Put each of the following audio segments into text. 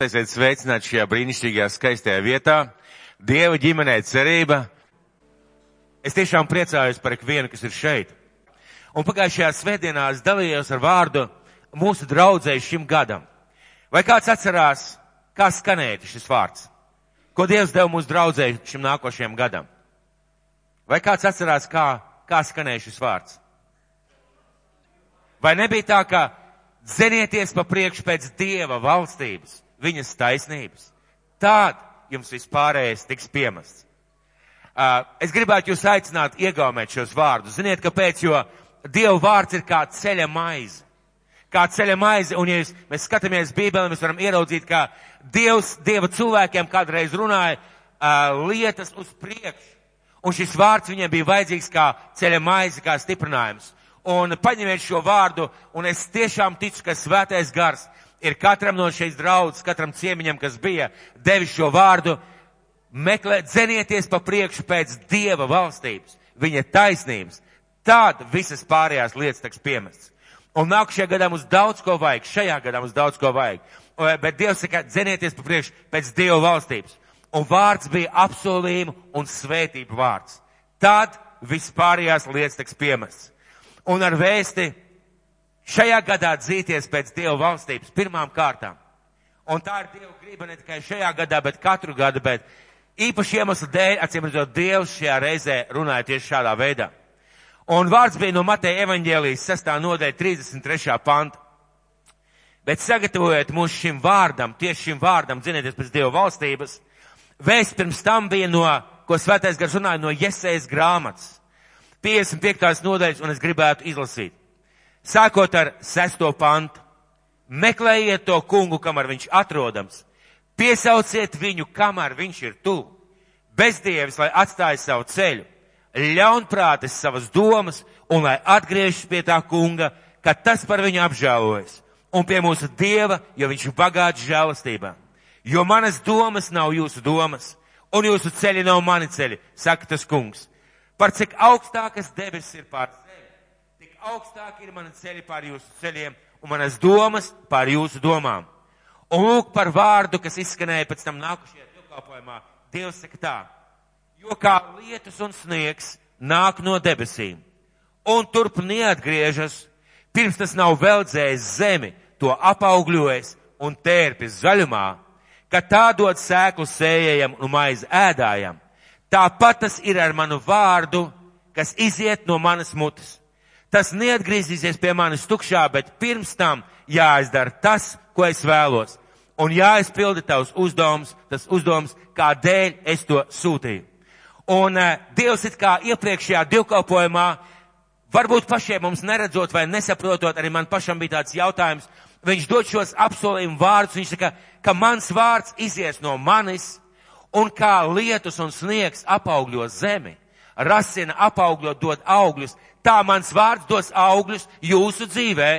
Esiet sveicināti šajā brīnišķīgajā skaistajā vietā. Dieva ģimenē cerība. Es tiešām priecājos par ikvienu, kas ir šeit. Un pagājušajā svētdienā es dalījos ar vārdu mūsu draudzēji šim gadam. Vai kāds atcerās, kā skanēja šis vārds? Ko Dievs deva mūsu draudzēji šim nākošajam gadam? Vai kāds atcerās, kā, kā skanēja šis vārds? Vai nebija tā, ka dzenieties pa priekšu pēc Dieva valstības? Viņas taisnības. Tād jums vispārējais tiks piemests. Uh, es gribētu jūs aicināt iegaumēt šos vārdus. Ziniet, kāpēc? Jo Dieva vārds ir kā ceļa maize. Kā ceļa maize, un ja jūs, mēs skatāmies Bībelē, mēs varam ieraudzīt, kā Dievs, Dieva cilvēkiem kādreiz runāja uh, lietas uz priekšu. Un šis vārds viņiem bija vajadzīgs kā ceļa maize, kā stiprinājums. Un paņemiet šo vārdu, un es tiešām ticu, ka svētais gars ir katram no šīs draudzes, katram ciemiņam, kas bija devis šo vārdu, meklēt, dzenieties pa priekšu pēc Dieva valstības, viņa taisnības. Tad visas pārējās lietas tiks piemestas. Un nākušajā gadā mums daudz ko vajag, šajā gadā mums daudz ko vajag. Bet Dievs saka, dzenieties pa priekšu pēc Dieva valstības. Un vārds bija apsolījumu un svētību vārds. Tad vispārējās lietas tiks piemestas. Un ar vēsti šajā gadā dzīties pēc Dieva valstības pirmām kārtām. Un tā ir Dieva griba ne tikai šajā gadā, bet katru gadu, bet īpaši iemeslu dēļ, acīm redzot, Dievs šajā reizē runāja tieši šādā veidā. Un vārds bija no Mateja evaņģēlijas 6. nodaļa 33. panta. Bet sagatavojiet mūs šim vārdam, tieši šim vārdam, dzinieties pēc Dieva valstības, vēsts pirms tam bija no, ko svētais gars runāja no Jesējas grāmatas. 55. nodaļas, un es gribētu izlasīt. Sākot ar sesto pantu. Meklējiet to kungu, kamēr viņš atrodams. Piesauciet viņu, kamēr viņš ir tuvu. Bezdievis, lai atstāja savu ceļu. Ļaunprātis savas domas un lai atgriežas pie tā kunga, kad tas par viņu apžēlojas. Un pie mūsu dieva, jo viņš ir bagāts žēlastībā. Jo manas domas nav jūsu domas, un jūsu ceļi nav mani ceļi, saka tas kungs. Par cik augstākas debesis ir pār augstāk ir mani ceļi pār jūsu ceļiem un manas domas pār jūsu domām. Un lūk par vārdu, kas izskanēja pēc tam nākušajā dievkalpojumā. Dievs saka tā, jo kā lietus un sniegs nāk no debesīm un turp neatgriežas, pirms tas nav veldzējis zemi, to apaugļojis un tērpis zaļumā, ka tā dod sēklu sējējam un maizi ēdājam. Tāpat tas ir ar manu vārdu, kas iziet no manas mutes. Tas neatgriezīsies pie manis tukšā, bet pirms tam jāizdara tas, ko es vēlos. Un jāizpilda tavs uzdevums, tas uzdevums, kādēļ es to sūtīju. Un uh, Dievs it kā iepriekšējā divkalpojumā, varbūt pašiem mums neredzot vai nesaprotot, arī man pašam bija tāds jautājums, viņš dod šos apsolījumu vārdus, viņš saka, ka mans vārds izies no manis, un kā lietus un sniegs apaugļo zemi, rasina apaugļot, dod augļus, tā mans vārds dos augļus jūsu dzīvē.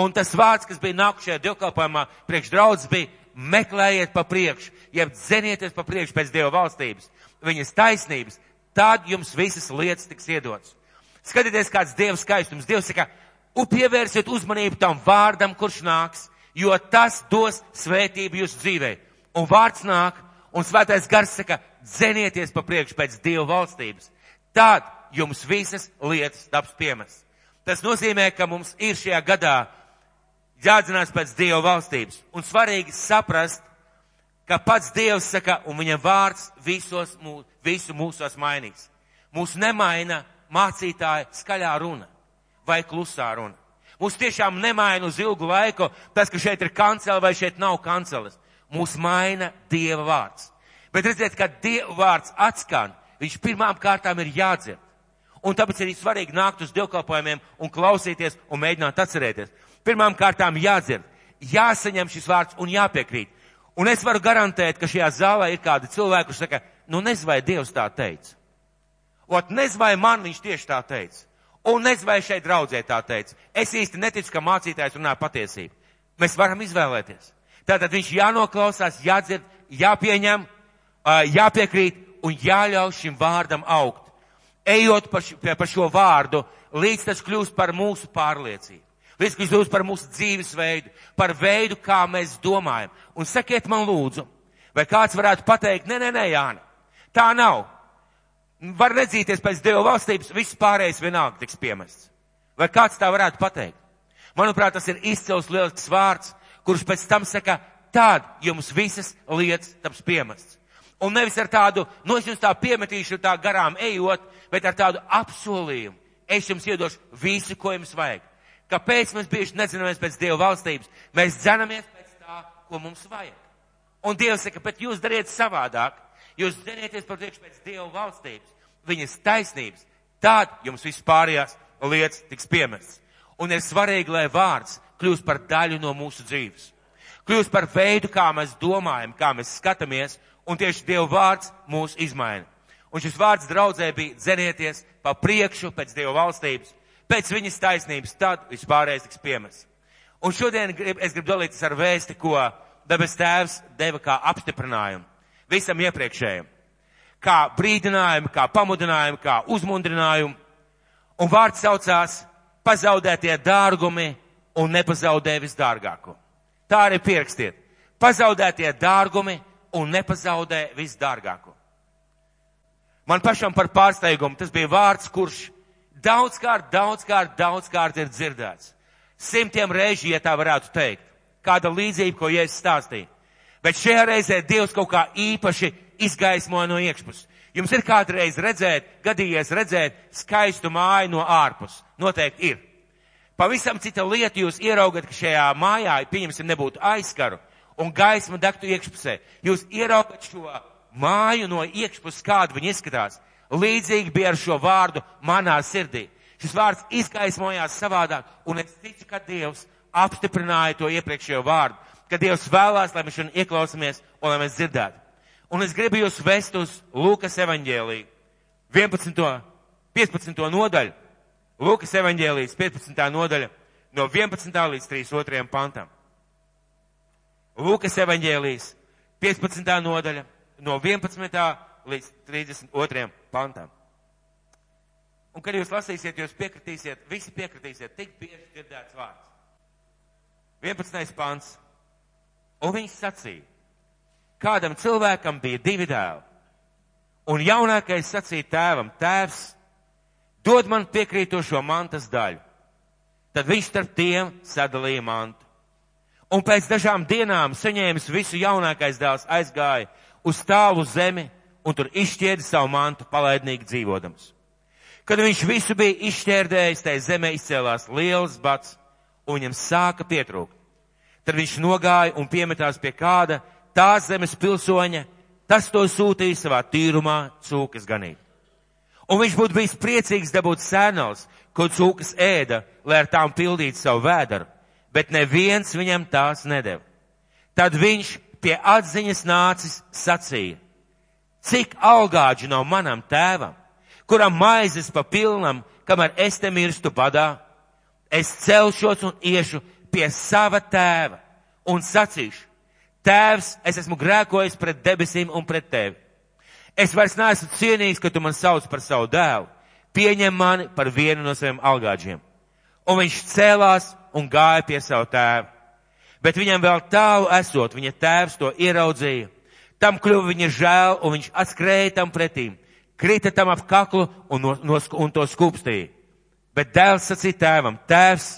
Un tas vārds, kas bija nākušajā divkalpojumā priekš draudz, bija meklējiet pa priekšu, jeb dzenieties pa priekšu pēc Dieva valstības, viņas taisnības, tad jums visas lietas tiks iedots. Skatieties, kāds Dieva skaistums. Dievs saka, pievērsiet uzmanību tam vārdam, kurš nāks, jo tas dos svētību jūsu dzīvē. Un vārds nāk, un svētais gars saka, dzenieties pa priekšu pēc Dieva valstības. Tad jums visas lietas taps piemest. Tas nozīmē, ka mums ir šajā gadā jādzinās pēc Dieva valstības. Un svarīgi saprast, ka pats Dievs saka, un viņa vārds visos, mūs, visu mūsos mainīs. Mūs nemaina mācītāja skaļā runa vai klusā runa. Mūs tiešām nemaina uz ilgu laiku tas, ka šeit ir kancela vai šeit nav kanceles. Mūs maina Dieva vārds. Bet redziet, kad Dieva vārds atskan, viņš pirmām kārtām ir jādzird. Un tāpēc arī svarīgi nākt uz dievkalpojumiem un klausīties un mēģināt atcerēties. Pirmām kārtām jādzird, jāsaņem šis vārds un jāpiekrīt. Un es varu garantēt, ka šajā zālē ir kādi cilvēki, kurš saka, nu nezinu, vai Dievs tā teica. Ot, nezinu, vai man viņš tieši tā teica. Un nezinu, vai šeit draudzē tā teica. Es īsti neticu, ka mācītājs runā patiesību. Mēs varam izvēlēties. Tātad viņš jānoklausās, jādzird, jāpieņem, jāpiekrīt un jāļauj šim vārdam augt ejot pa, š, pa šo vārdu, līdz tas kļūst par mūsu pārliecību. Līdz, viņš lūdz par mūsu dzīvesveidu, par veidu, kā mēs domājam. Un sakiet man lūdzu, vai kāds varētu pateikt, nē, nē, nē, Jāna, tā nav. Var redzīties pēc Dieva valstības, viss pārējais vienalga tiks piemests. Vai kāds tā varētu pateikt? Manuprāt, tas ir izcils lielisks vārds, kurš pēc tam saka, tād jums visas lietas taps piemests. Un nevis ar tādu, nu es jums tā piemetīšu tā garām ejot, bet ar tādu apsolījumu. Es jums iedošu visu, ko jums vajag. Kāpēc mēs bieži nedzinamies pēc Dieva valstības? Mēs dzinamies pēc tā, ko mums vajag. Un Dievs saka, bet jūs dariet savādāk. Jūs dzinieties par priekšu pēc Dieva valstības, viņas taisnības. Tād jums vispārējās lietas tiks piemests. Un ir svarīgi, lai vārds kļūst par daļu no mūsu dzīves. Kļūst par veidu, kā mēs domājam, kā mēs skatāmies, un tieši Dieva vārds mūs izmaina. Un šis vārds draudzē bija dzenieties pa priekšu pēc Dieva valstības, pēc viņas taisnības, tad vispārējais tiks piemests. Un šodien grib, es gribu dalīties ar vēsti, ko debes tēvs deva kā apstiprinājumu visam iepriekšējiem. Kā brīdinājumu, kā pamudinājumu, kā uzmundrinājumu. Un vārds saucās pazaudētie dārgumi un nepazaudē visdārgāko. Tā arī pierakstiet. Pazaudētie dārgumi un nepazaudē visdārgāko. Man pašam par pārsteigumu tas bija vārds, kurš daudzkārt, daudzkārt, daudzkārt ir dzirdēts. Simtiem reižu, ja tā varētu teikt. Kāda līdzība, ko Jēzus stāstīja. Bet šajā reizē Dievs kaut kā īpaši izgaismoja no iekšpuses. Jums ir kādreiz redzēt, gadījies redzēt skaistu māju no ārpus. Noteikti ir. Pavisam cita lieta jūs ieraugat, ka šajā mājā, pieņemsim, nebūtu aizskaru un gaisma degtu iekšpusē. Jūs ieraugat šo māju no iekšpuses, kāda viņa izskatās. Līdzīgi bija ar šo vārdu manā sirdī. Šis vārds izgaismojās savādāk, un es ticu, ka Dievs apstiprināja to iepriekšējo vārdu, ka Dievs vēlās, lai mēs šodien ieklausāmies un lai mēs dzirdētu. Un es gribu jūs vest uz Lūkas evaņģēlī 11. 15. nodaļu. Lūkas evaņģēlīs 15. nodaļa no 11. līdz 32. pantam. Lūkas evaņģēlīs 15. nodaļa no 11. līdz 32. pantam. Un, kad jūs lasīsiet, jūs piekritīsiet, visi piekritīsiet, tik bieži dzirdēts vārds. 11. pants. Un viņš sacīja, kādam cilvēkam bija divi dēli. Un jaunākais sacīja tēvam, tēvs, dod man piekrītošo mantas daļu. Tad viņš starp tiem sadalīja mantu. Un pēc dažām dienām saņēmis visu jaunākais dēls aizgāja uz tālu zemi un tur izšķieda savu mantu palaidnīgi dzīvodams. Kad viņš visu bija izšķērdējis, tai zemē izcēlās liels bats un viņam sāka pietrūkt. Tad viņš nogāja un piemetās pie kāda tās zemes pilsoņa, tas to sūtīja savā tīrumā cūkas ganīt. Un viņš būtu bijis priecīgs dabūt sēnals, ko cūkas ēda, lai ar tām pildītu savu vēdaru, bet neviens viņam tās nedeva. Tad viņš pie atziņas nācis sacīja, cik algāģi nav manam tēvam, kuram maizes pa pilnam, kamēr es te mirstu badā, es celšos un iešu pie sava tēva un sacīšu, tēvs, es esmu grēkojis pret debesīm un pret tevi. Es vairs neesmu cienīgs, ka tu man sauc par savu dēlu. Pieņem mani par vienu no saviem algāģiem. Un viņš cēlās un gāja pie savu tēvu. Bet viņam vēl tālu esot, viņa tēvs to ieraudzīja. Tam kļuva viņa žēl, un viņš atskrēja tam pretīm, krita tam ap kaklu un, no, no, un to skūpstīja. Bet dēls sacīja tēvam, tēvs,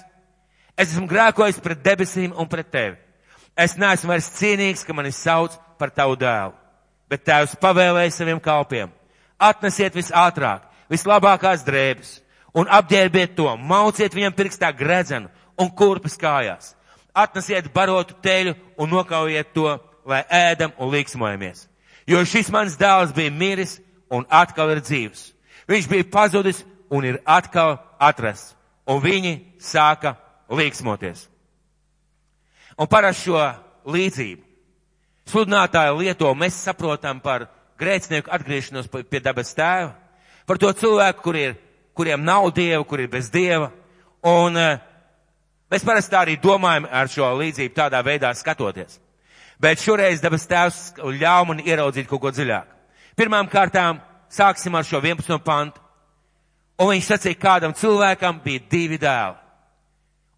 es esmu grēkojis pret debesīm un pret tevi. Es neesmu vairs cienīgs, ka mani sauc par tavu dēlu. Bet tēvs pavēlēja saviem kalpiem, atnesiet visātrāk, vislabākās drēbes un apģērbiet to, mauciet viņam pirkstā gredzenu un kurpes kājās atnesiet barotu teļu un nokaujiet to, lai ēdam un līksmojamies. Jo šis mans dēls bija miris un atkal ir dzīvs. Viņš bija pazudis un ir atkal atrasts. Un viņi sāka līksmoties. Un par šo līdzību sludinātāju lieto mēs saprotam par grēcinieku atgriešanos pie dabas tēva, par to cilvēku, kur ir, kuriem nav dieva, kur ir bez dieva. Un uh, Mēs parasti tā arī domājam ar šo līdzību tādā veidā skatoties. Bet šoreiz dabas tēvs ļauj man ieraudzīt kaut ko dziļāk. Pirmām kārtām sāksim ar šo 11. pantu. Un viņš sacīja, kādam cilvēkam bija divi dēli.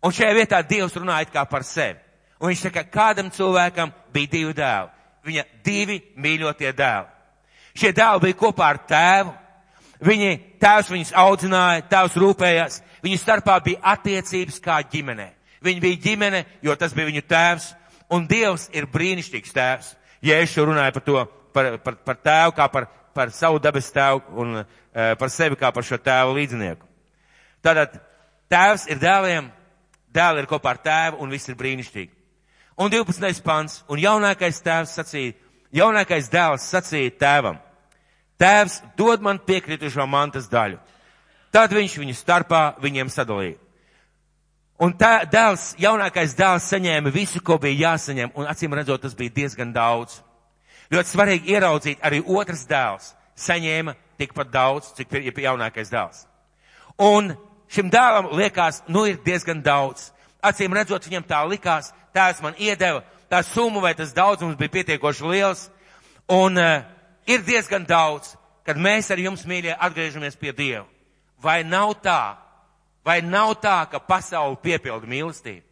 Un šajā vietā Dievs runāja kā par sevi. Un viņš saka, kādam cilvēkam bija divi dēli. Viņa divi mīļotie dēli. Šie dēli bija kopā ar tēvu. Viņi, tēvs viņus audzināja, tēvs rūpējās. Viņu starpā bija attiecības kā ģimenē. Viņi bija ģimene, jo tas bija viņu tēvs. Un Dievs ir brīnišķīgs tēvs. Ja es runāju par to, par, par, par tēvu, kā par, par savu dabas tēvu un uh, par sevi kā par šo tēvu līdzinieku. Tātad tēvs ir dēliem, dēli ir kopā ar tēvu un viss ir brīnišķīgi. Un 12. pants, un jaunākais tēvs sacīja, jaunākais dēls sacīja tēvam, tēvs dod man piekritušo mantas daļu. Tad viņš viņu starpā viņiem sadalīja. Un tā, dēls, jaunākais dēls saņēma visu, ko bija jāsaņem, un acīm redzot, tas bija diezgan daudz. Ļoti svarīgi ieraudzīt, arī otrs dēls saņēma tikpat daudz, cik ir jaunākais dēls. Un šim dēlam liekas, nu ir diezgan daudz. Acīm redzot, viņam tā likās, tēvs man iedeva, tā summa vai tas daudzums bija pietiekoši liels, un uh, ir diezgan daudz, kad mēs ar jums, mīļie, atgriežamies pie Dieva. Vai nav tā, vai nav tā, ka pasauli piepilda mīlestību?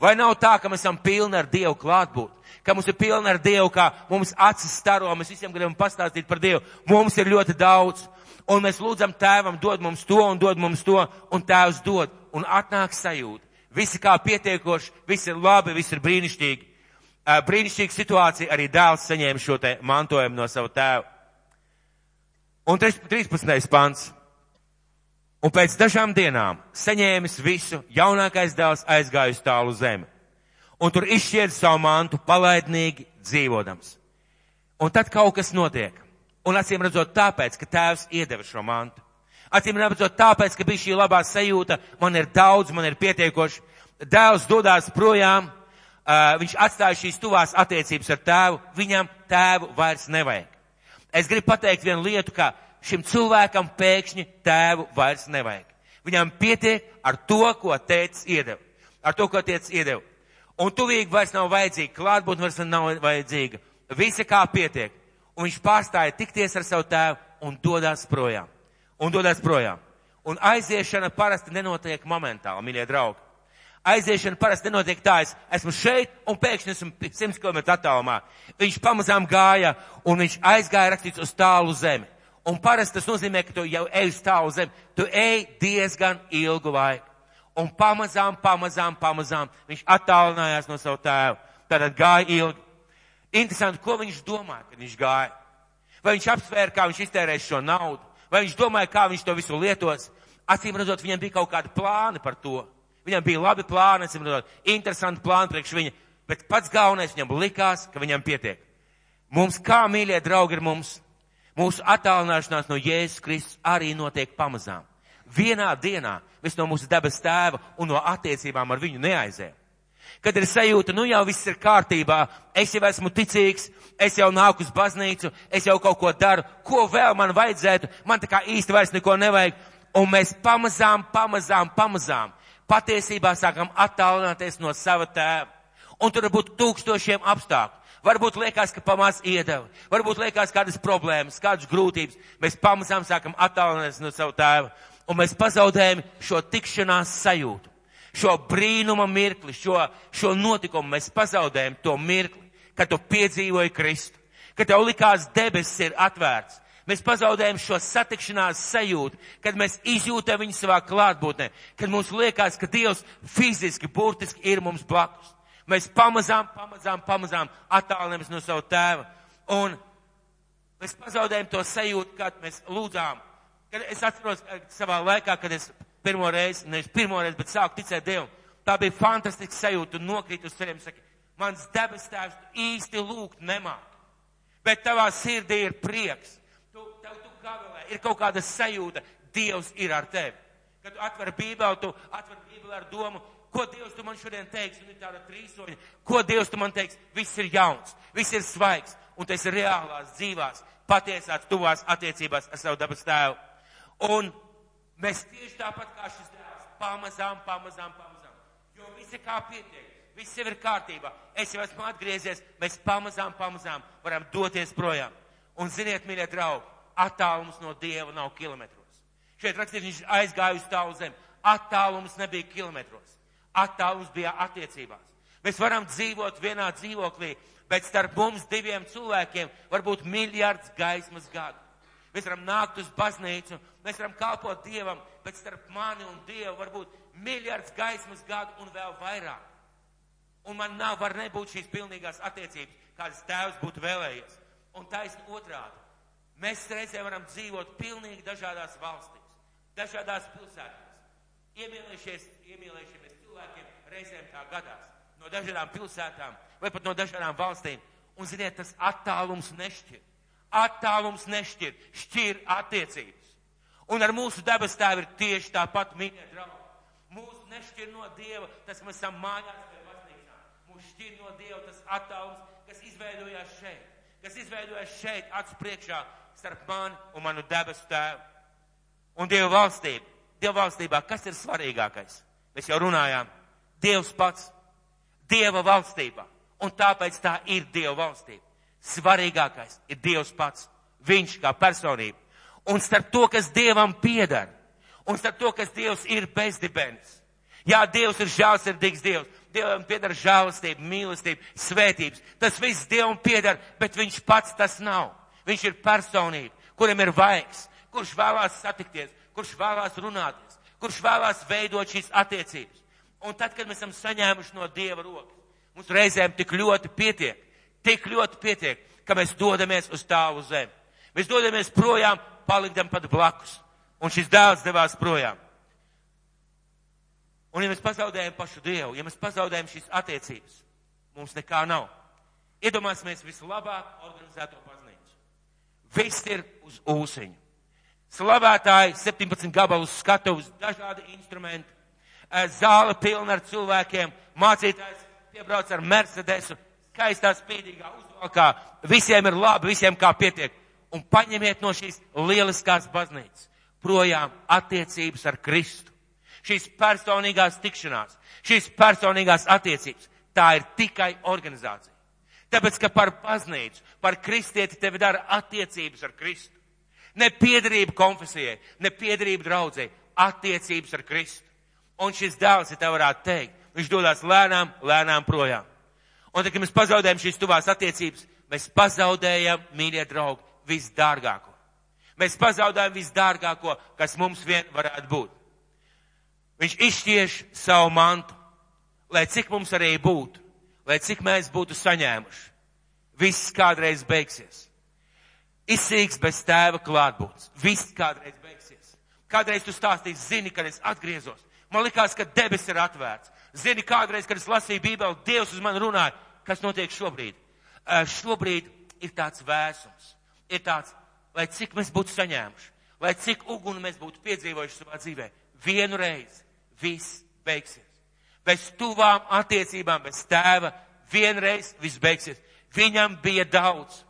Vai nav tā, ka mēs esam pilni ar Dievu klātbūt? Ka mums ir pilni ar Dievu, kā mums acis staro, mēs visiem gribam pastāstīt par Dievu. Mums ir ļoti daudz. Un mēs lūdzam tēvam, dod mums to un dod mums to, un tēvs dod. Un atnāk sajūta. Visi kā pietiekoši, viss ir labi, viss ir brīnišķīgi. Brīnišķīga situācija arī dēls saņēma šo te mantojumu no sava tēva. Un 13. pants. Un pēc dažām dienām saņēmis visu, jaunākais dēls aizgāja uz tālu zemi. Un tur izšķied savu mantu palaidnīgi dzīvodams. Un tad kaut kas notiek. Un acīm redzot tāpēc, ka tēvs iedeva šo mantu. Acīm redzot tāpēc, ka bija šī labā sajūta, man ir daudz, man ir pietiekoši. Dēls dodās projām, uh, viņš atstāja šīs tuvās attiecības ar tēvu, viņam tēvu vairs nevajag. Es gribu pateikt vienu lietu, ka šim cilvēkam pēkšņi tēvu vairs nevajag. Viņam pietiek ar to, ko tēvs iedeva. Ar to, ko tēvs iedeva. Un tuvīgi vairs nav vajadzīga, klātbūtne vairs nav vajadzīga. Visi kā pietiek. Un viņš pārstāja tikties ar savu tēvu un dodas projām un dodas projām. Un aiziešana parasti nenotiek momentāli, mīļie draugi. Aiziešana parasti nenotiek tā, es esmu šeit un pēkšņi esmu 100 km attālumā. Viņš pamazām gāja un viņš aizgāja rakstīts uz tālu zemi. Un parasti tas nozīmē, ka tu jau ej uz tālu zemi. Tu ej diezgan ilgu laiku. Un pamazām, pamazām, pamazām viņš attālinājās no savu tēvu. Tātad gāja ilgi. Interesanti, ko viņš domāja, kad viņš gāja. Vai viņš apsvēra, kā viņš iztērēs šo naudu? vai viņš domāja, kā viņš to visu lietos. Acīm redzot, viņam bija kaut kādi plāni par to. Viņam bija labi plāni, acīm redzot, interesanti plāni priekš viņa, bet pats galvenais viņam likās, ka viņam pietiek. Mums, kā mīļie draugi, ir mums, mūsu attālināšanās no Jēzus Kristus arī notiek pamazām. Vienā dienā mēs no mūsu dabas tēva un no attiecībām ar viņu neaizējam. Kad ir sajūta, nu jau viss ir kārtībā, es jau esmu ticīgs, es jau nāku uz baznīcu, es jau kaut ko daru, ko vēl man vajadzētu, man tā kā īsti vairs neko nevajag. Un mēs pamazām, pamazām, pamazām patiesībā sākam attālināties no sava tēva. Un tur var būt tūkstošiem apstākļu. Varbūt liekas, ka pamāc iedeva, varbūt liekas kādas problēmas, kādas grūtības. Mēs pamazām sākam attālināties no sava tēva. Un mēs pazaudējam šo tikšanās sajūtu šo brīnuma mirkli, šo, šo notikumu mēs pazaudējam to mirkli, kad tu piedzīvoji Kristu, kad tev likās debesis ir atvērts. Mēs pazaudējam šo satikšanās sajūtu, kad mēs izjūtam viņu savā klātbūtnē, kad mums liekas, ka Dievs fiziski, burtiski ir mums blakus. Mēs pamazām, pamazām, pamazām attālinamies no savu tēva. Un mēs pazaudējam to sajūtu, kad mēs lūdzām. Kad es atceros savā laikā, kad es pirmo reizi, nevis pirmo reizi, bet sāku ticēt Dievam. Tā bija fantastiska sajūta un nokrīt uz ceļiem. Saka, mans debes tēvs īsti lūgt nemāk. Bet tavā sirdī ir prieks. Tu, tev, tu gavilē, ir kaut kāda sajūta, Dievs ir ar tevi. Kad tu atver bībeli, tu atver bībeli ar domu, ko Dievs tu man šodien teiks, un ir tāda trīsoņa, ko Dievs tu man teiks, viss ir jauns, viss ir svaigs, un tas ir reālās, dzīvās, patiesās, tuvās attiecībās ar savu dabas tēvu. Un Mēs tieši tāpat kā šis dēls, pamazām, pamazām, pamazām. Jo visi kā pietiek, viss jau ir kārtībā. Es jau esmu atgriezies, mēs pamazām, pamazām varam doties projām. Un ziniet, mīļie draugi, attālums no Dieva nav kilometros. Šeit rakstīts, viņš aizgāja uz tālu zemi. Attālums nebija kilometros. Attālums bija attiecībās. Mēs varam dzīvot vienā dzīvoklī, bet starp mums diviem cilvēkiem var būt miljards gaismas gadu. Mēs varam nākt uz baznīcu, mēs varam kalpot Dievam, bet starp mani un Dievu var būt miljards gaismas gadu un vēl vairāk. Un man nav, var nebūt šīs pilnīgās attiecības, kādas tēvs būtu vēlējies. Un taisni otrādi. Mēs reizē varam dzīvot pilnīgi dažādās valstīs, dažādās pilsētās. Iemīlējušies, iemīlējušies cilvēkiem reizēm tā gadās. No dažādām pilsētām vai pat no dažādām valstīm. Un, ziniet, tas attālums nešķir. Attālums nešķir, šķir attiecības. Un ar mūsu debes tēvu ir tieši tāpat mīļie draugi. Mūsu nešķir no Dieva, tas mēs esam mājās vai baznīcā. Mūsu šķir no Dieva tas attālums, kas izveidojās šeit. Kas izveidojas šeit, acu priekšā, starp mani un manu debesu tēvu. Un Dieva valstība. Dieva valstībā, kas ir svarīgākais? Mēs jau runājām. Dievs pats. Dieva valstībā. Un tāpēc tā ir Dieva valstība. Svarīgākais ir Dievs pats. Viņš kā personība. Un starp to, kas Dievam piedara. Un starp to, kas Dievs ir bezdibens. Jā, Dievs ir žēlsirdīgs Dievs. Dievam piedara žēlastība, mīlestība, svētības. Tas viss Dievam piedara, bet viņš pats tas nav. Viņš ir personība, kuram ir vaigs, kurš vēlās satikties, kurš vēlās runāties, kurš vēlās veidot šīs attiecības. Un tad, kad mēs esam saņēmuši no Dieva rokas, mums reizēm tik ļoti pietiek, tik ļoti pietiek, ka mēs dodamies uz tālu zemi. Mēs dodamies projām, palikdam pat blakus. Un šis dēls devās projām. Un ja mēs pazaudējam pašu Dievu, ja mēs pazaudējam šīs attiecības, mums nekā nav. Iedomāsimies vislabāk organizēto baznīcu. Viss ir uz ūsiņu. Slavētāji, 17 gabalus skatuves, dažādi instrumenti, zāle pilna ar cilvēkiem, mācītājs piebrauc ar Mercedesu, skaistā spīdīgā uzvalkā, visiem ir labi, visiem kā pietiek. Un paņemiet no šīs lieliskās baznīcas projām attiecības ar Kristu. Šīs personīgās tikšanās, šīs personīgās attiecības, tā ir tikai organizācija. Tāpēc, ka par baznīcu, par kristieti tevi dara attiecības ar Kristu. Ne piedarība konfesijai, ne piedarība draudzē, attiecības ar Kristu. Un šis dēls, ja tā varētu teikt, viņš dodas lēnām, lēnām projām. Un tad, kad mēs pazaudējam šīs tuvās attiecības, mēs pazaudējam, mīļie draugi, visdārgāko. Mēs pazaudējam visdārgāko, kas mums vien varētu būt. Viņš izšķiež savu mantu, lai cik mums arī būtu lai cik mēs būtu saņēmuši, viss kādreiz beigsies. Izsīks bez tēva klātbūtnes. Viss kādreiz beigsies. Kādreiz tu stāstīsi, zini, kad es atgriezos. Man likās, ka debes ir atvērts. Zini, kādreiz, kad es lasīju Bībeli, Dievs uz mani runāja, kas notiek šobrīd. Uh, šobrīd ir tāds vēsums. Ir tāds, lai cik mēs būtu saņēmuši, lai cik uguni mēs būtu piedzīvojuši savā dzīvē. Vienu reizi viss beigsies bez tuvām attiecībām, bez tēva, vienreiz viss beigsies. Viņam bija daudz.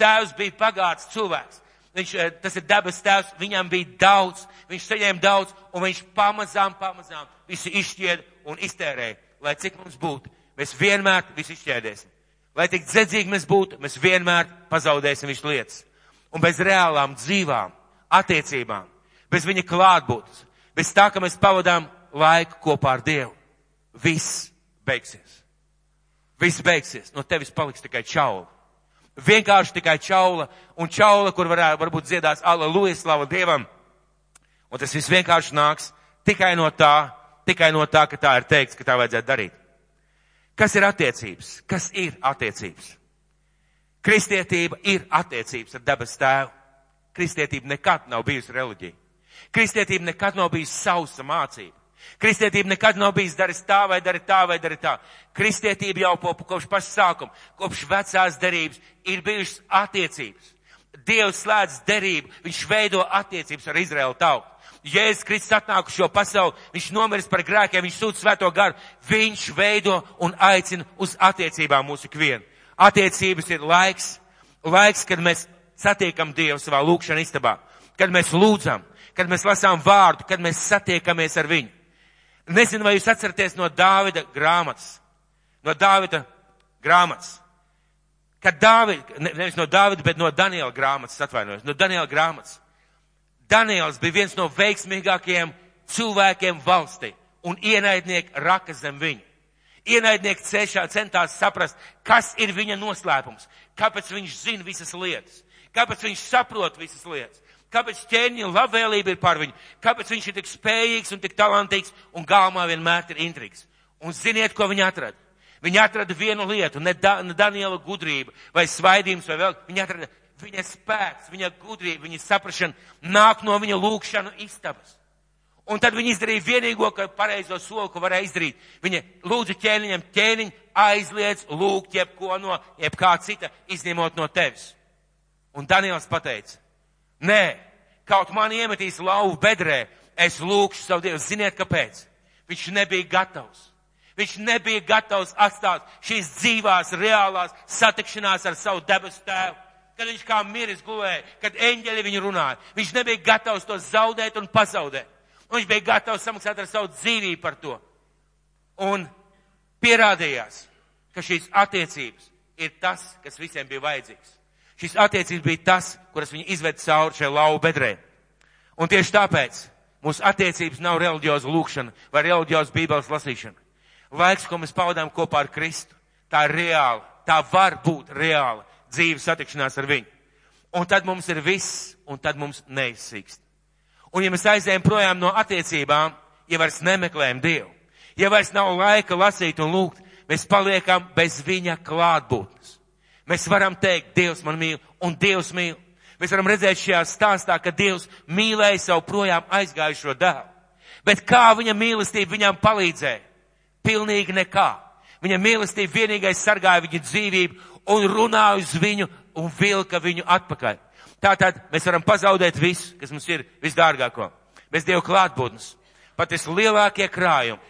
Tēvs bija pagāts cilvēks. Viņš, eh, tas ir dabas tēvs, viņam bija daudz, viņš saņēma daudz, un viņš pamazām, pamazām visu izšķied un iztērēja. Lai cik mums būtu, mēs vienmēr visu izšķēdēsim. Lai tik dzedzīgi mēs būtu, mēs vienmēr pazaudēsim visu lietas. Un bez reālām dzīvām, attiecībām, bez viņa klātbūtnes, bez tā, ka mēs pavadām laiku kopā ar Dievu viss beigsies. Viss beigsies. No tevis paliks tikai čaula. Vienkārši tikai čaula un čaula, kur varētu varbūt dziedās aleluja slava Dievam. Un tas viss vienkārši nāks tikai no tā, tikai no tā, ka tā ir teikts, ka tā vajadzētu darīt. Kas ir attiecības? Kas ir attiecības? Kristietība ir attiecības ar dabas tēvu. Kristietība nekad nav bijusi reliģija. Kristietība nekad nav bijusi sausa mācība. Kristietība nekad nav bijis darījis tā vai dari tā vai dari tā. Kristietība jau po, kopš paša sākuma, kopš vecās derības ir bijušas attiecības. Dievs slēdz derību, viņš veido attiecības ar Izraēlu tautu. Jēzus Kristus atnāk uz šo pasauli, viņš nomiris par grēkiem, viņš sūta svēto garu, viņš veido un aicina uz attiecībām mūsu ikvienu. Attiecības ir laiks, laiks, kad mēs satiekam Dievu savā lūkšanā istabā, kad mēs lūdzam, kad mēs lasām vārdu, kad mēs satiekamies ar viņu. Nezinu, vai jūs atceraties no Dāvida grāmatas. No Dāvida grāmatas. Kad Dāvid, nevis no Dāvida, bet no Daniela grāmatas, atvainojos, no Daniela grāmatas. Daniels bija viens no veiksmīgākajiem cilvēkiem valstī. un ienaidnieki raka zem viņa. Ienaidnieki cešā centās saprast, kas ir viņa noslēpums, kāpēc viņš zina visas lietas, kāpēc viņš saprot visas lietas, kāpēc ķēniņa labvēlība ir par viņu, kāpēc viņš ir tik spējīgs un tik talantīgs un galmā vienmēr ir intrigs. Un ziniet, ko viņi atrada? Viņi atrada vienu lietu, ne, da, ne Daniela gudrība vai svaidījums vai vēl. Viņi atrada viņa spēks, viņa gudrība, viņa saprašana nāk no viņa lūkšanu istabas. Un tad viņi izdarīja vienīgo, ka pareizo soli, ko varēja izdarīt. Viņa lūdza ķēniņam, ķēniņ aizliedz lūgt jebko no, jebkā cita, izņemot no tevis. Un Daniels pateica, nē, kaut man iemetīs lauvu bedrē, es lūkšu savu Dievu. Ziniet, kāpēc? Viņš nebija gatavs. Viņš nebija gatavs atstāt šīs dzīvās, reālās satikšanās ar savu debesu tēvu. Kad viņš kā miris gulēja, kad eņģeļi viņu runāja. Viņš nebija gatavs to zaudēt un pazaudēt. Un viņš bija gatavs samaksāt ar savu dzīvību par to. Un pierādījās, ka šīs attiecības ir tas, kas visiem bija vajadzīgs. Šīs attiecības bija tas, kuras viņi izved cauri šai lauvu bedrē. Un tieši tāpēc mūsu attiecības nav reliģioza lūkšana vai reliģioza bībeles lasīšana. Laiks, ko mēs pavadām kopā ar Kristu, tā ir reāla, tā var būt reāla dzīves satikšanās ar viņu. Un tad mums ir viss, un tad mums neizsīkst. Un ja mēs aizējam projām no attiecībām, ja vairs nemeklējam Dievu, ja vairs nav laika lasīt un lūgt, mēs paliekam bez viņa klātbūtnes. Mēs varam teikt, Dievs man mīl, un Dievs mīl. Mēs varam redzēt šajā stāstā, ka Dievs mīlēja savu projām aizgājušo dēlu. Bet kā viņa mīlestība viņam palīdzēja? Pilnīgi nekā. Viņa mīlestība vienīgais sargāja viņa dzīvību un runāja uz viņu un vilka viņu atpakaļ. Tātad mēs varam pazaudēt visu, kas mums ir visdārgāko. Bez Dieva klātbūtnes. Pat vislielākie krājumi,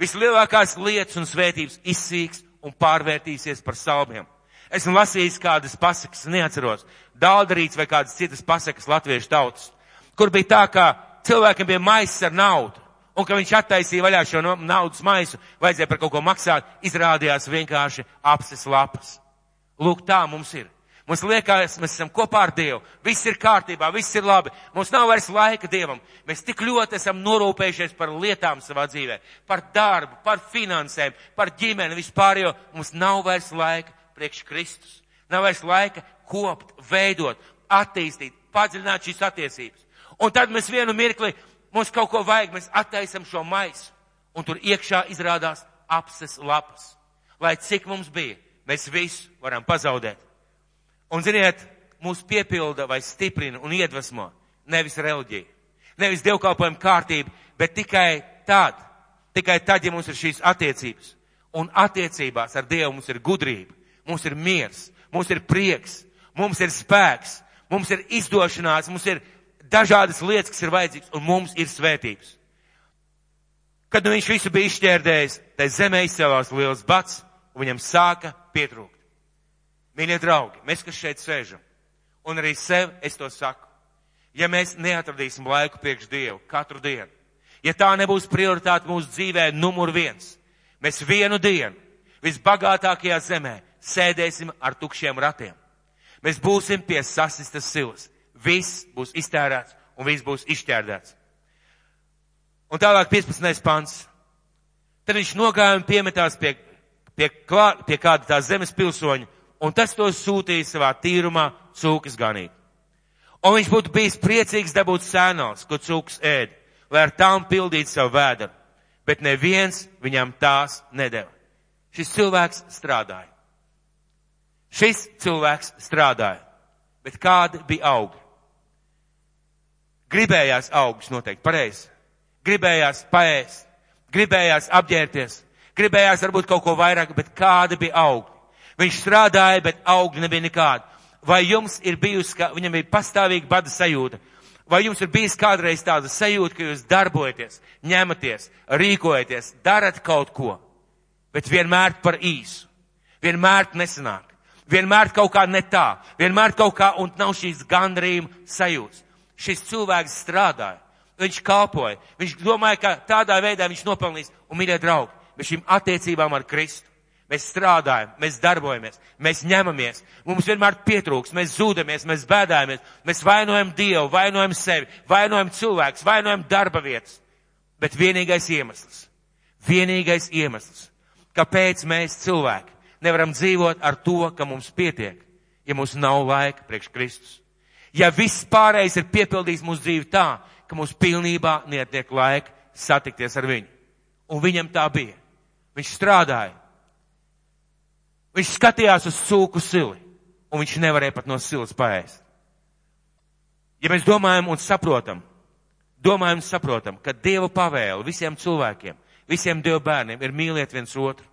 vislielākās lietas un svētības izsīks un pārvērtīsies par salmiem. Esmu lasījis kādas pasakas, neatceros, dāldarīts vai kādas citas pasakas latviešu tautas, kur bija tā, ka cilvēkiem bija maisis ar naudu, un ka viņš attaisīja vaļā šo naudas maisu, vajadzēja par kaut ko maksāt, izrādījās vienkārši apses lapas. Lūk, tā mums ir. Mums liekas, mēs esam kopā ar Dievu. Viss ir kārtībā, viss ir labi. Mums nav vairs laika Dievam. Mēs tik ļoti esam norūpējušies par lietām savā dzīvē, par darbu, par finansēm, par ģimeni vispār, jo mums nav vairs laika priekš Kristus. Nav vairs laika kopt, veidot, attīstīt, padziļināt šīs attiecības. Un tad mēs vienu mirkli, mums kaut ko vajag, mēs attaisam šo maisu. Un tur iekšā izrādās apses lapas. Lai cik mums bija, mēs visu varam pazaudēt. Un ziniet, mūs piepilda vai stiprina un iedvesmo nevis reliģija, nevis dievkalpojuma kārtība, bet tikai tad, tikai tad, ja mums ir šīs attiecības. Un attiecībās ar Dievu mums ir gudrība, mums ir miers, mums ir prieks, mums ir spēks, mums ir izdošanās, mums ir dažādas lietas, kas ir vajadzīgas, un mums ir svētības. Kad nu viņš visu bija izšķērdējis, tai zemē izcēlās liels bats, un viņam sāka pietrūkt. Mīļie draugi, mēs, kas šeit sēžam, un arī sev es to saku, ja mēs neatradīsim laiku priekš Dievu katru dienu, ja tā nebūs prioritāte mūsu dzīvē numur viens, mēs vienu dienu visbagātākajā zemē sēdēsim ar tukšiem ratiem. Mēs būsim pie sasistas silas. Viss būs iztērēts un viss būs izšķērdēts. Un tālāk 15. pants. Tad viņš nogāja un piemetās pie, pie, klā, pie kāda tā zemes pilsoņa un tas to sūtīja savā tīrumā cūkas ganīt. Un viņš būtu bijis priecīgs dabūt sēnās, ko cūkas ēd, lai ar tām pildītu savu vēderu, bet neviens viņam tās nedeva. Šis cilvēks strādāja. Šis cilvēks strādāja, bet kādi bija augi? Gribējās augus noteikti pareizi. Gribējās paēst, gribējās apģērties, gribējās varbūt kaut ko vairāk, bet kādi bija augi? Viņš strādāja, bet augļi nebija nekādi. Vai jums ir bijusi, ka viņam bija pastāvīga bada sajūta? Vai jums ir bijis kādreiz tāda sajūta, ka jūs darbojaties, ņematies, rīkojaties, darat kaut ko, bet vienmēr par īsu, vienmēr nesanāk, vienmēr kaut kā ne tā, vienmēr kaut kā un nav šīs gandrījuma sajūtas. Šis cilvēks strādāja, viņš kalpoja, viņš domāja, ka tādā veidā viņš nopelnīs un mīļie draugi, bez šīm attiecībām ar Kristu. Mēs strādājam, mēs darbojamies, mēs ņemamies, mums vienmēr pietrūks, mēs zūdamies, mēs bēdājamies, mēs vainojam Dievu, vainojam sevi, vainojam cilvēkus, vainojam darba vietas. Bet vienīgais iemesls, Vienīgais iemesls, kāpēc mēs cilvēki nevaram dzīvot ar to, ka mums pietiek, ja mums nav laika priekš Kristus. Ja viss pārējais ir piepildījis mūsu dzīvi tā, ka mums pilnībā neatiek laika satikties ar viņu. Un viņam tā bija. Viņš strādāja. Viņš skatījās uz cūku sili, un viņš nevarēja pat no silas paēst. Ja mēs domājam un saprotam, domājam un saprotam, ka Dieva pavēle visiem cilvēkiem, visiem Dieva bērniem ir mīliet viens otru.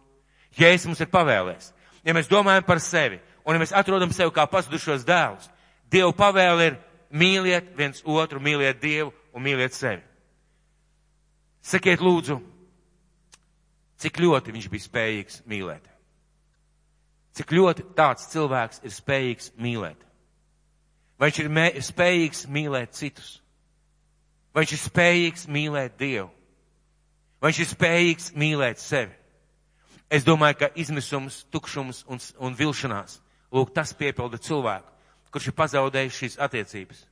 Jēzus mums ir pavēlējis. Ja mēs domājam par sevi, un ja mēs atrodam sevi kā pazudušos dēlus, Dieva pavēle ir mīliet viens otru, mīliet Dievu un mīliet sevi. Sakiet lūdzu, cik ļoti viņš bija spējīgs mīlēt. Cik ļoti tāds cilvēks ir spējīgs mīlēt. Vai viņš ir spējīgs mīlēt citus? Vai viņš ir spējīgs mīlēt Dievu? Vai viņš ir spējīgs mīlēt sevi? Es domāju, ka izmisums, tukšums un, un vilšanās, lūk, tas piepilda cilvēku kurš ir pazaudējis šīs attiecības.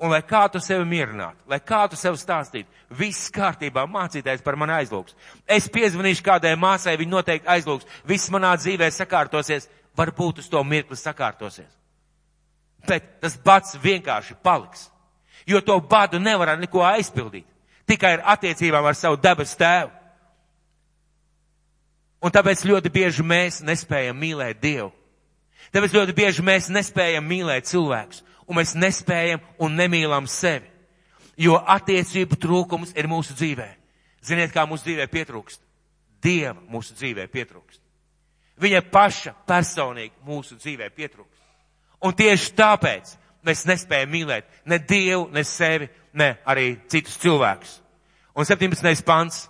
Un lai kā tu sevi mierinātu, lai kā tu sev stāstītu, viss kārtībā, mācītājs par mani aizlūgs. Es piezvanīšu kādai māsai, viņa noteikti aizlūgs, viss manā dzīvē sakārtosies, varbūt uz to mirkli sakārtosies. Bet tas bats vienkārši paliks, jo to badu nevar ar neko aizpildīt, tikai ar attiecībām ar savu dabas tēvu. Un tāpēc ļoti bieži mēs nespējam mīlēt Dievu. Tāpēc ļoti bieži mēs nespējam mīlēt cilvēkus, un mēs nespējam un nemīlam sevi, jo attiecību trūkums ir mūsu dzīvē. Ziniet, kā mūsu dzīvē pietrūkst? Dieva mūsu dzīvē pietrūkst. Viņa paša personīgi mūsu dzīvē pietrūkst. Un tieši tāpēc mēs nespējam mīlēt ne Dievu, ne sevi, ne arī citus cilvēkus. Un 17. pants.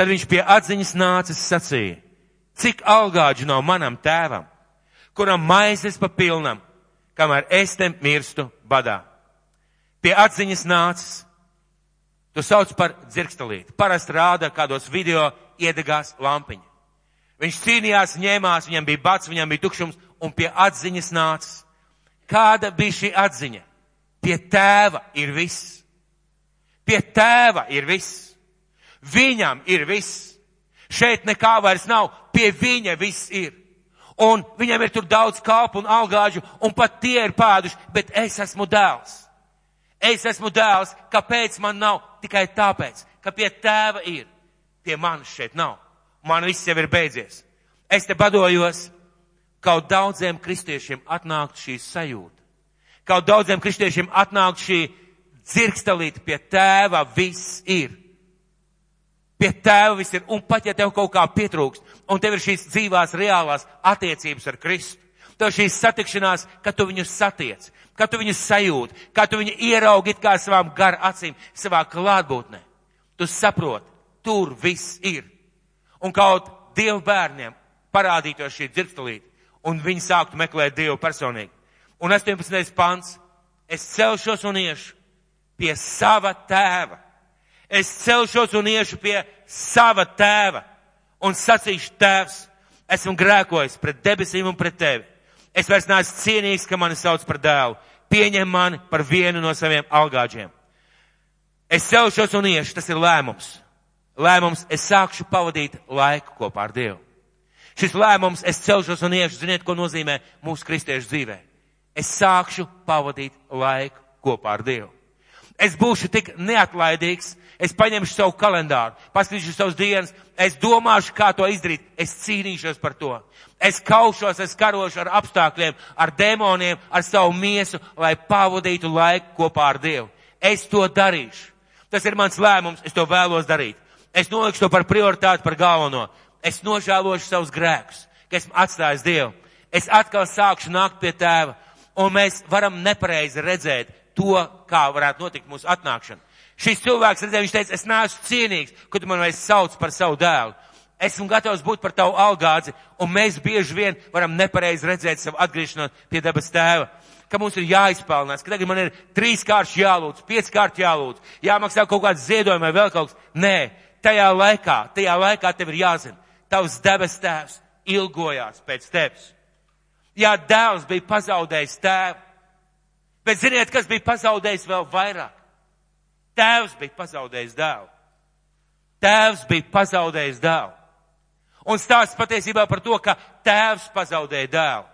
Tad viņš pie atziņas nācis sacīja, cik algāģi nav manam tēvam, kuram maizes pa pilnam, kamēr es te mirstu badā. Pie atziņas nācis. Tu sauc par dzirkstelīti. Parasti rāda kādos video iedegās lampiņa. Viņš cīnījās, ņēmās, viņam bija bats, viņam bija tukšums, un pie atziņas nācis. Kāda bija šī atziņa? Pie tēva ir viss. Pie tēva ir viss. Viņam ir viss. Šeit nekā vairs nav, pie viņa viss ir un viņam ir tur daudz kāpu un algāžu, un pat tie ir pēduši, bet es esmu dēls. Es esmu dēls, kāpēc man nav? Tikai tāpēc, ka pie tēva ir, pie manis šeit nav. Man viss jau ir beidzies. Es te badojos, kaut daudziem kristiešiem atnākt šī sajūta. Kaut daudziem kristiešiem atnākt šī dzirkstelīte pie tēva viss ir. Pie tēva viss ir, un pat ja tev kaut kā pietrūkst, un tev ir šīs dzīvās reālās attiecības ar Kristu, tev šīs satikšanās, kad tu viņu satiec, kad tu viņu sajūti, kad tu viņu ieraugi kā savām gar acīm, savā klātbūtnē. Tu saproti, tur viss ir. Un kaut Dievu bērniem parādītos šī dzirkstelīte, un viņi sāktu meklēt Dievu personīgi. Un 18. pants, es celšos un iešu pie sava tēva es celšos un iešu pie sava tēva un sacīšu tēvs, esmu grēkojis pret debesīm un pret tevi. Es vairs neesmu cienīgs, ka mani sauc par dēlu. Pieņem mani par vienu no saviem algāģiem. Es celšos un iešu, tas ir lēmums. Lēmums, es sākšu pavadīt laiku kopā ar Dievu. Šis lēmums, es celšos un iešu, ziniet, ko nozīmē mūsu kristiešu dzīvē. Es sākšu pavadīt laiku kopā ar Dievu. Es būšu tik neatlaidīgs, es paņemšu savu kalendāru, paskatīšu savus dienas, es domāšu, kā to izdarīt, es cīnīšos par to. Es kaušos, es karošu ar apstākļiem, ar demoniem, ar savu miesu, lai pavadītu laiku kopā ar Dievu. Es to darīšu. Tas ir mans lēmums, es to vēlos darīt. Es nolikšu to par prioritāti, par galveno. Es nožēlošu savus grēkus, ka esmu atstājis Dievu. Es atkal sākšu nākt pie tēva, un mēs varam nepareizi redzēt to, kā varētu notikt mūsu atnākšana. Šis cilvēks redzēja, viņš teica, es neesmu cienīgs, ka tu man vairs sauc par savu dēlu. Esmu gatavs būt par tavu algādzi, un mēs bieži vien varam nepareizi redzēt savu atgriešanos pie debes tēva. Ka mums ir jāizpelnās, ka tagad man ir trīs kārtas jālūdz, piec kārtas jālūdz, jāmaksā kaut kāds ziedojumi vai vēl kaut kas. Nē, tajā laikā, tajā laikā tev ir jāzina, tavs debes tēvs ilgojās pēc tevis. Jā, dēls bija pazaudējis tēvu, bet ziniet, kas bija pazaudējis vēl vairāk? Tēvs bija pazaudējis dēlu. Tēvs bija pazaudējis dēlu. Un stāsts patiesībā par to, ka tēvs pazaudēja dēlu.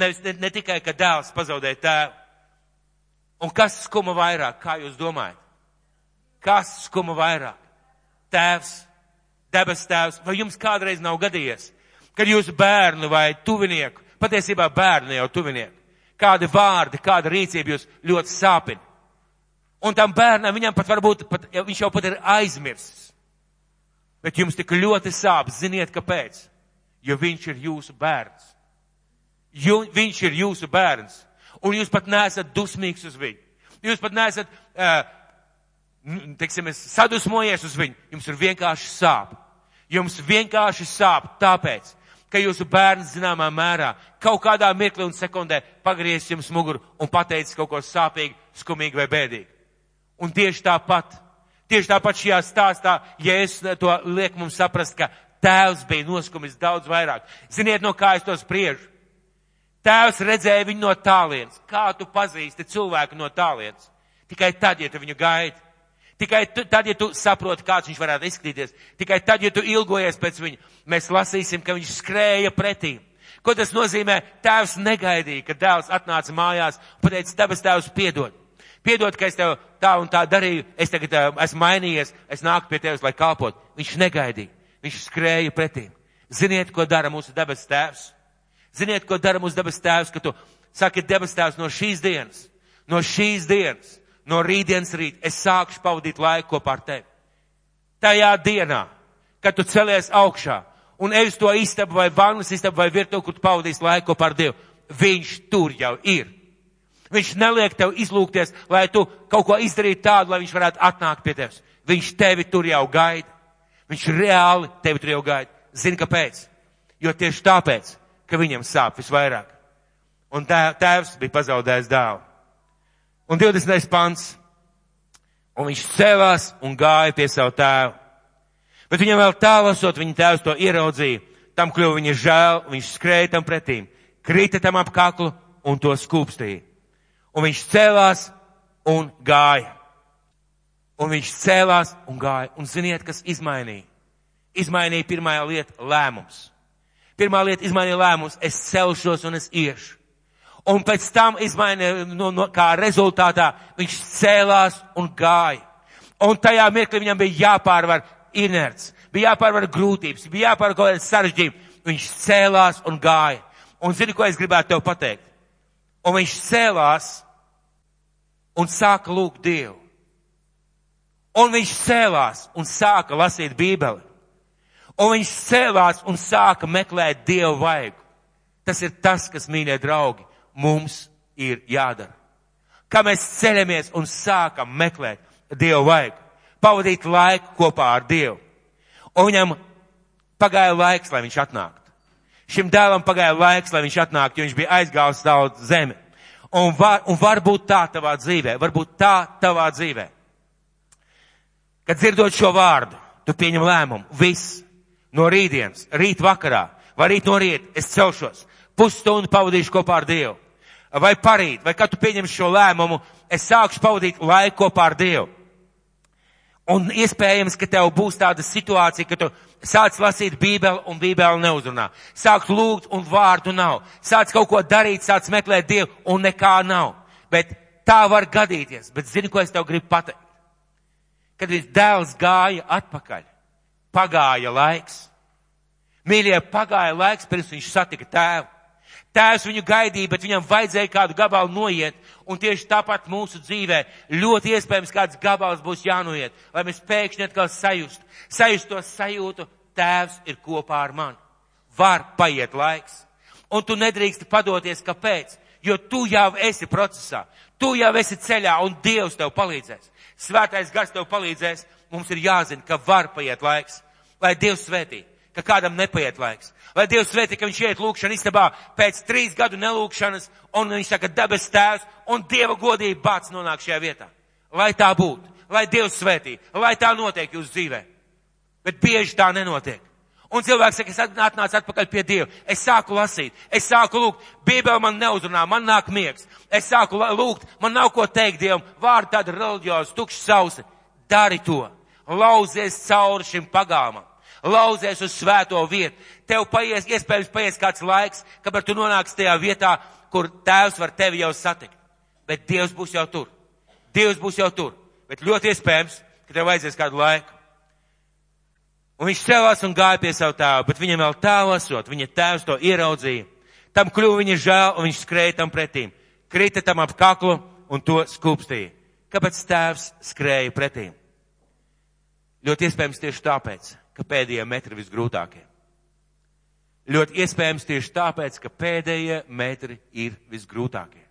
Nevis, ne, ne tikai, ka dēls pazaudēja tēvu. Un kas skuma vairāk, kā jūs domājat? Kas skuma vairāk? Tēvs, debes tēvs, vai jums kādreiz nav gadījies, kad jūsu bērnu vai tuvinieku, patiesībā bērnu jau tuvinieku, kādi vārdi, kāda rīcība jūs ļoti sāpina. Un tam bērnam viņam pat varbūt, pat, viņš jau pat ir aizmirsis. Bet jums tik ļoti sāp, ziniet kāpēc? Jo viņš ir jūsu bērns. Jo, viņš ir jūsu bērns. Un jūs pat neesat dusmīgs uz viņu. Jūs pat neesat, uh, teiksim, sadusmojies uz viņu. Jums ir vienkārši sāp. Jums vienkārši sāp tāpēc, ka jūsu bērns zināmā mērā kaut kādā mirklī un sekundē pagriezis jums muguru un pateicis kaut ko sāpīgu, skumīgu vai bēdīgu. Un tieši tāpat Tieši tāpat šajā stāstā, ja es to liek mums saprast, ka tēvs bija noskumis daudz vairāk. Ziniet, no kā es to spriežu? Tēvs redzēja viņu no tālienes. Kā tu pazīsti cilvēku no tālienes? Tikai tad, ja tu viņu gaidi. Tikai tu, tad, ja tu saproti, kāds viņš varētu izskatīties. Tikai tad, ja tu ilgojies pēc viņa, mēs lasīsim, ka viņš skrēja pretī. Ko tas nozīmē? Tēvs negaidīja, kad dēls atnāca mājās pateica, dabas tēvs piedod. Piedod, ka es tev tā un tā darīju, es tagad uh, esmu mainījies, es nāku pie tevis, lai kalpot. Viņš negaidīja, viņš skrēja pretī. Ziniet, ko dara mūsu debes tēvs? Ziniet, ko dara mūsu debes tēvs, ka tu saki debes tēvs no šīs dienas, no šīs dienas, no rītdienas rīt, es sākšu pavadīt laiku kopā ar tevi. Tajā dienā, kad tu celies augšā un ej uz to istabu vai vannas istabu vai virtuvi, kur tu pavadīsi laiku kopā ar Dievu, viņš tur jau ir. Viņš neliek tev izlūkties, lai tu kaut ko izdarītu tādu, lai viņš varētu atnākt pie tevis. Viņš tevi tur jau gaida. Viņš reāli tevi tur jau gaida. Zini, kāpēc? Jo tieši tāpēc, ka viņam sāp visvairāk. Un tēvs bija pazaudējis dēlu. Un 20. pants. Un viņš cēlās un gāja pie savu tēvu. Bet viņam vēl tālasot, viņa tēvs to ieraudzīja. Tam kļuva viņa žēl, viņš skrēja tam pretīm, krita tam ap kaklu un to skūpstīja. Un viņš cēlās un gāja. Un viņš cēlās un gāja. Un ziniet, kas izmainīja? Izmainīja pirmā lieta - lēmums. Pirmā lieta izmainīja lēmums - es celšos un es iešu. Un pēc tam izmainīja, no, no, kā rezultātā viņš cēlās un gāja. Un tajā mirklī viņam bija jāpārvar inerts, bija jāpārvar grūtības, bija jāpārvar kaut kādas sarežģījumi. Viņš cēlās un gāja. Un zini, ko es gribētu tev pateikt? Un viņš cēlās un sāka lūgt Dievu. Un viņš cēlās un sāka lasīt Bībeli. Un viņš cēlās un sāka meklēt Dievu vaigu. Tas ir tas, kas, mīļie draugi, mums ir jādara. Kā mēs ceļamies un sākam meklēt Dievu vaigu. Pavadīt laiku kopā ar Dievu. Un viņam pagāja laiks, lai viņš atnāk. Šim dēlam pagāja laiks, lai viņš atnāktu, jo viņš bija aizgājis daudz zemi. Un, var, un varbūt tā tavā dzīvē, varbūt tā tavā dzīvē. Kad dzirdot šo vārdu, tu pieņem lēmumu, viss, no rītdienas, rīt vakarā, vai rīt no rīt, es celšos, pusstundu pavadīšu kopā ar Dievu. Vai parīt, vai kad tu pieņem šo lēmumu, es sākšu pavadīt laiku kopā ar Dievu. Un iespējams, ka tev būs tāda situācija, ka tu sāc lasīt bībeli un bībeli neuzrunā. Sāc lūgt un vārdu nav. Sāc kaut ko darīt, sāc meklēt Dievu un nekā nav. Bet tā var gadīties. Bet zini, ko es tev gribu pateikt? Kad viņš dēls gāja atpakaļ, pagāja laiks. Mīļie, pagāja laiks, pirms viņš satika tēvu. Tēvs viņu gaidīja, bet viņam vajadzēja kādu gabalu noiet, un tieši tāpat mūsu dzīvē ļoti iespējams kāds gabals būs jānoiet, lai mēs pēkšņi atkal sajust, sajust to sajūtu, tēvs ir kopā ar mani. Var paiet laiks, un tu nedrīksti padoties, kāpēc, jo tu jau esi procesā, tu jau esi ceļā, un Dievs tev palīdzēs. Svētais gars tev palīdzēs, mums ir jāzina, ka var paiet laiks, lai Dievs svētī, ka kādam nepaiet laiks. Lai Dievs svētī, ka viņš iet lūkšana istabā pēc trīs gadu nelūkšanas, un viņš saka, dabas tēvs, un Dieva godība bāts nonāk šajā vietā. Lai tā būtu, lai Dievs svētī, lai tā notiek jūsu dzīvē. Bet bieži tā nenotiek. Un cilvēks saka, es atnācu atpakaļ pie Dieva. Es sāku lasīt, es sāku lūgt. Bībeli man neuzrunā, man nāk miegs. Es sāku lūgt, man nav ko teikt Dievam. Vārdi tādi reliģiozi, tukši sausi. Dari to, lauzies cauri šim pagāmam, lauzies uz svēto vietu. Tev paies, iespējams paies kāds laiks, kamēr tu nonāksi tajā vietā, kur tēvs var tevi jau satikt. Bet Dievs būs jau tur. Dievs būs jau tur. Bet ļoti iespējams, ka tev vajadzēs kādu laiku. Un viņš cēlās un gāja pie savu tēvu, bet viņam vēl tālu esot, viņa tēvs to ieraudzīja. Tam kļuva viņa žēl un viņš skrēja tam pretīm. Krita tam ap kaklu un to skūpstīja. Kāpēc tēvs skrēja pretīm? Ļoti iespējams tieši tāpēc, ka pēdējie metri visgrūtākie. Ļoti iespējams tieši tāpēc, ka pēdējie metri ir visgrūtākie.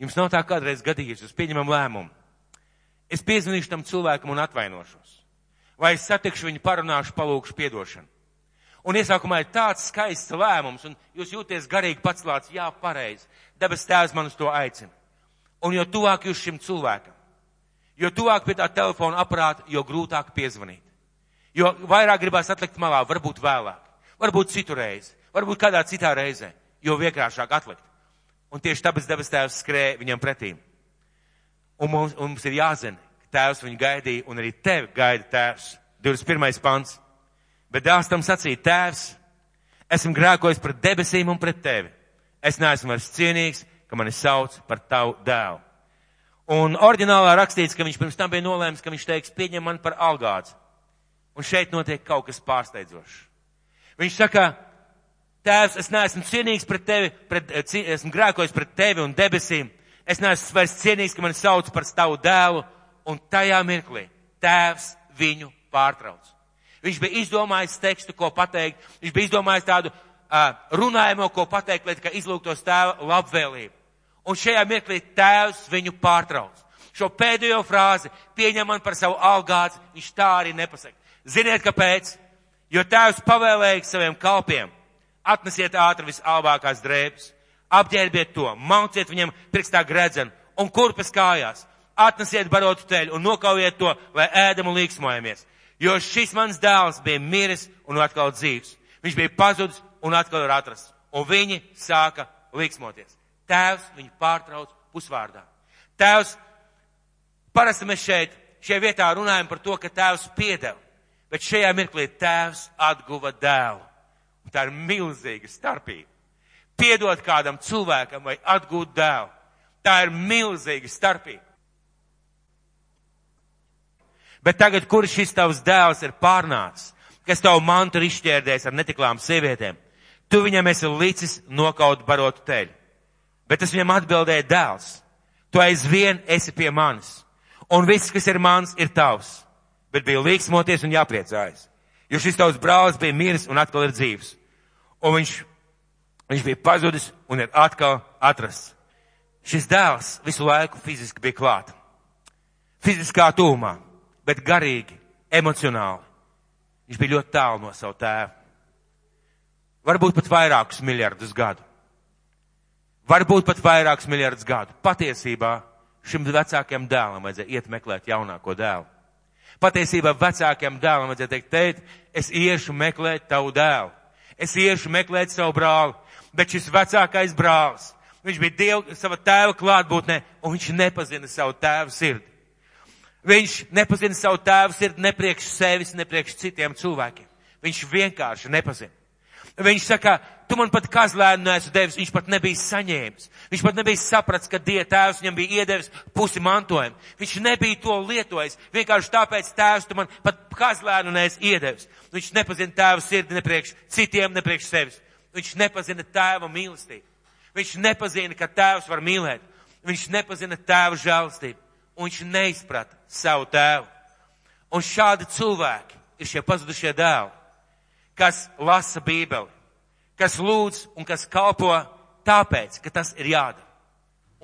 Jums nav tā kādreiz gadījies, jūs pieņemam lēmumu. Es piezvanīšu tam cilvēkam un atvainošos. Vai es satikšu viņu, parunāšu, palūkšu piedošanu. Un iesākumā ir tāds skaists lēmums, un jūs jūties garīgi paclāts, jā, pareizi. Debes tēvs man uz to aicina. Un jo tuvāk jūs šim cilvēkam, jo tuvāk pie tā telefona aparāta, jo grūtāk piezvanīt. Jo vairāk gribās atlikt malā, varbūt vēlāk, varbūt citu reizi, varbūt kādā citā reizē, jo vienkāršāk atlikt. Un tieši tāpēc debes tēvs skrēja viņam pretīm. Un mums, un mums ir jāzina, ka tēvs viņu gaidīja, un arī tevi gaida tēvs. 21. pants. Bet dēls tam sacīja, tēvs, esmu grēkojis pret debesīm un pret tevi. Es neesmu vairs cienīgs, ka mani sauc par tavu dēlu. Un oriģinālā rakstīts, ka viņš pirms tam bija nolēmis, ka viņš teiks, pieņem man par algāts. Un šeit notiek kaut kas pārsteidzošs. Viņš saka, tēvs, es neesmu cienīgs pret tevi, pret, esmu grēkojis pret tevi un debesīm. Es neesmu vairs cienīgs, ka mani sauc par tavu dēlu. Un tajā mirklī tēvs viņu pārtrauc. Viņš bija izdomājis tekstu, ko pateikt. Viņš bija izdomājis tādu uh, runājumu, ko pateikt, lai izlūgtos tēva labvēlību. Un šajā mirklī tēvs viņu pārtrauc. Šo pēdējo frāzi pieņem man par savu algāts, viņš tā arī nepasaka. Ziniet, kāpēc? Jo tēvs pavēlēja saviem kalpiem, atnesiet ātri visalbākās drēbes, apģērbiet to, mauciet viņam pirkstā gredzenu un kurpes kājās, atnesiet barotu teļu un nokaujiet to, lai ēdam un līksmojamies. Jo šis mans dēls bija miris un atkal dzīvs. Viņš bija pazudis un atkal ir atrasts. Un viņi sāka līksmoties. Tēvs viņu pārtrauc pusvārdā. Tēvs, parasti mēs šeit, šajā vietā runājam par to, ka tēvs piedeva. Bet šajā mirklī tēvs atguva dēlu. Un tā ir milzīga starpība. Piedot kādam cilvēkam vai atgūt dēlu. Tā ir milzīga starpība. Bet tagad, kur šis tavs dēls ir pārnācis, kas tavu mantu ir izšķērdējis ar netiklām sievietēm, tu viņam esi licis nokaut barotu teļu. Bet es viņam atbildēju, dēls, tu aizvien esi pie manis, un viss, kas ir mans, ir tavs. Bet bija līksmoties un jāpriecājas, jo šis tavs brālis bija miris un atkal ir dzīvs. Un viņš, viņš bija pazudis un ir atkal atrasts. Šis dēls visu laiku fiziski bija klāt. Fiziskā tūmā bet garīgi, emocionāli. Viņš bija ļoti tālu no savu tēvu. Varbūt pat vairākus miljardus gadu. Varbūt pat vairākus miljardus gadu. Patiesībā šim vecākajam dēlam vajadzēja iet meklēt jaunāko dēlu. Patiesībā vecākajam dēlam vajadzēja teikt, tēt, es iešu meklēt tavu dēlu. Es iešu meklēt savu brāli. Bet šis vecākais brālis, viņš bija Dieva, sava tēva klātbūtnē, un viņš nepazina savu tēvu sirdi. Viņš nepazina savu tēvu sirdi ne priekš sevis, ne priekš citiem cilvēkiem. Viņš vienkārši nepazina. Viņš saka, tu man pat kazlēnu neesi devis, viņš pat nebija saņēmis. Viņš pat nebija sapratis, ka die tēvs viņam bija iedevis pusi mantojumu. Viņš nebija to lietojis. Vienkārši tāpēc tēvs tu man pat kazlēnu neesi iedevis. Viņš nepazina tēvu sirdi ne priekš citiem, ne priekš sevis. Viņš nepazina tēva mīlestību. Viņš nepazina, ka tēvs var mīlēt. Viņš nepazina tēva žēlstību un viņš neizprata savu tēvu. Un šādi cilvēki ir šie pazudušie dēli, kas lasa Bībeli, kas lūdz un kas kalpo tāpēc, ka tas ir jādara.